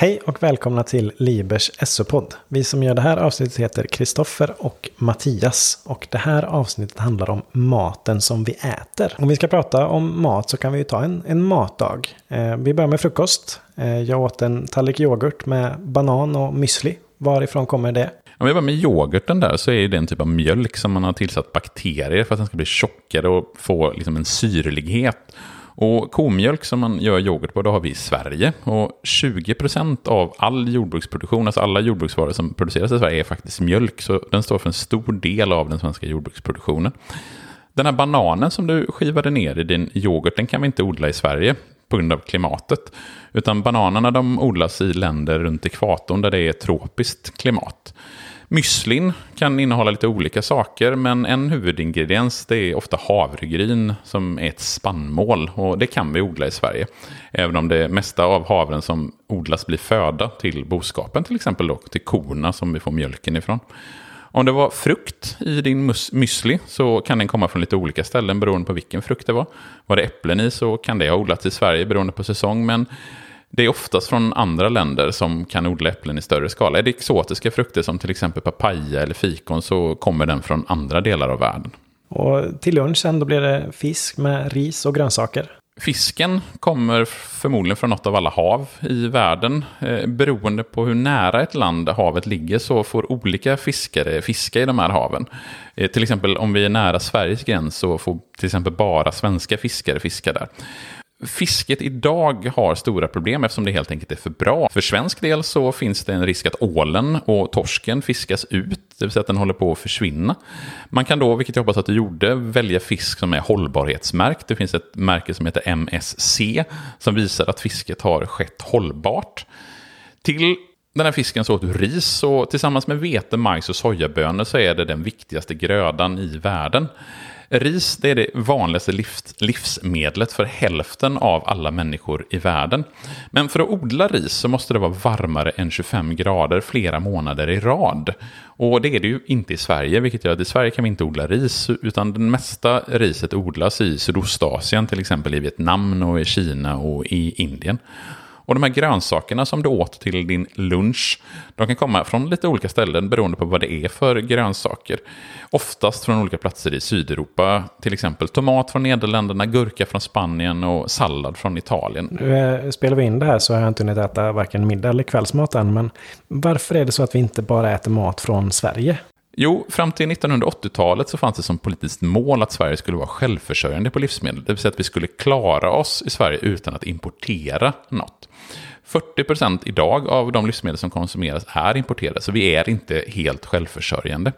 Hej och välkomna till Libers SO-podd. Vi som gör det här avsnittet heter Kristoffer och Mattias. Och det här avsnittet handlar om maten som vi äter. Om vi ska prata om mat så kan vi ju ta en, en matdag. Eh, vi börjar med frukost. Eh, jag åt en tallrik yoghurt med banan och müsli. Varifrån kommer det? Om vi börjar med yoghurten där så är det en typ av mjölk som man har tillsatt bakterier för att den ska bli tjockare och få liksom en syrlighet. Och komjölk som man gör yoghurt på, det har vi i Sverige. Och 20% av all jordbruksproduktion, alltså alla jordbruksvaror som produceras i Sverige, är faktiskt mjölk. Så den står för en stor del av den svenska jordbruksproduktionen. Den här bananen som du skivade ner i din yoghurt, den kan vi inte odla i Sverige på grund av klimatet. Utan bananerna de odlas i länder runt ekvatorn där det är tropiskt klimat. Müslin kan innehålla lite olika saker, men en huvudingrediens det är ofta havregryn som är ett spannmål. Och det kan vi odla i Sverige. Även om det mesta av havren som odlas blir föda till boskapen, till exempel då, till korna som vi får mjölken ifrån. Om det var frukt i din müsli så kan den komma från lite olika ställen beroende på vilken frukt det var. Var det äpplen i så kan det ha odlats i Sverige beroende på säsong. Men det är oftast från andra länder som kan odla äpplen i större skala. Är det exotiska frukter som till exempel papaya eller fikon så kommer den från andra delar av världen. Och till lunch sen då blir det fisk med ris och grönsaker. Fisken kommer förmodligen från något av alla hav i världen. Eh, beroende på hur nära ett land havet ligger så får olika fiskare fiska i de här haven. Eh, till exempel om vi är nära Sveriges gräns så får till exempel bara svenska fiskare fiska där. Fisket idag har stora problem eftersom det helt enkelt är för bra. För svensk del så finns det en risk att ålen och torsken fiskas ut, det vill säga att den håller på att försvinna. Man kan då, vilket jag hoppas att du gjorde, välja fisk som är hållbarhetsmärkt. Det finns ett märke som heter MSC som visar att fisket har skett hållbart. Till den här fisken så åt du ris och tillsammans med vete, majs och sojabönor så är det den viktigaste grödan i världen. Ris det är det vanligaste livsmedlet för hälften av alla människor i världen. Men för att odla ris så måste det vara varmare än 25 grader flera månader i rad. Och det är det ju inte i Sverige, vilket gör att i Sverige kan vi inte odla ris, utan det mesta riset odlas i Sydostasien, till exempel i Vietnam och i Kina och i Indien. Och de här grönsakerna som du åt till din lunch, de kan komma från lite olika ställen beroende på vad det är för grönsaker. Oftast från olika platser i Sydeuropa, till exempel tomat från Nederländerna, gurka från Spanien och sallad från Italien. Nu eh, spelar vi in det här så har jag inte hunnit äta varken middag eller kvällsmat än, men varför är det så att vi inte bara äter mat från Sverige? Jo, fram till 1980-talet så fanns det som politiskt mål att Sverige skulle vara självförsörjande på livsmedel. Det vill säga att vi skulle klara oss i Sverige utan att importera något. 40% idag av de livsmedel som konsumeras är importerade, så vi är inte helt självförsörjande.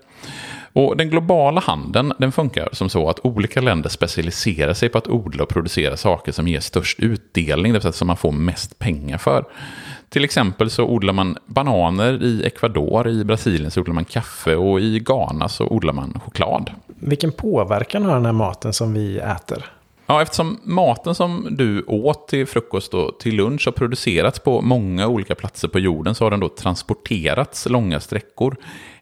Och den globala handeln den funkar som så att olika länder specialiserar sig på att odla och producera saker som ger störst utdelning, det vill säga som man får mest pengar för. Till exempel så odlar man bananer i Ecuador, i Brasilien så odlar man kaffe och i Ghana så odlar man choklad. Vilken påverkan har den här maten som vi äter? Ja, eftersom maten som du åt till frukost och till lunch har producerats på många olika platser på jorden så har den då transporterats långa sträckor.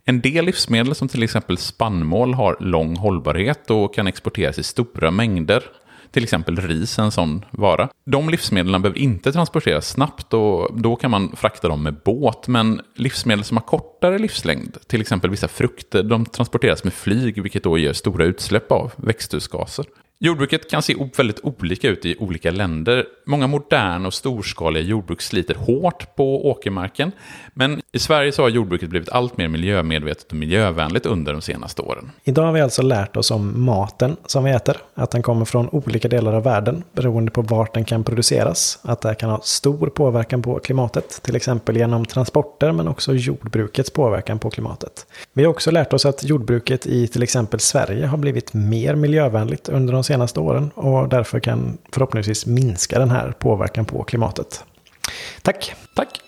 En del livsmedel som till exempel spannmål har lång hållbarhet och kan exporteras i stora mängder till exempel ris en sån vara. De livsmedlen behöver inte transporteras snabbt och då kan man frakta dem med båt. Men livsmedel som har kortare livslängd, till exempel vissa frukter, de transporteras med flyg vilket då ger stora utsläpp av växthusgaser. Jordbruket kan se väldigt olika ut i olika länder. Många moderna och storskaliga jordbruk sliter hårt på åkermarken. Men i Sverige så har jordbruket blivit allt mer miljömedvetet och miljövänligt under de senaste åren. Idag har vi alltså lärt oss om maten som vi äter. Att den kommer från olika delar av världen beroende på vart den kan produceras. Att det kan ha stor påverkan på klimatet. Till exempel genom transporter men också jordbrukets påverkan på klimatet. Vi har också lärt oss att jordbruket i till exempel Sverige har blivit mer miljövänligt under de senaste åren och därför kan förhoppningsvis minska den här påverkan på klimatet. Tack! Tack!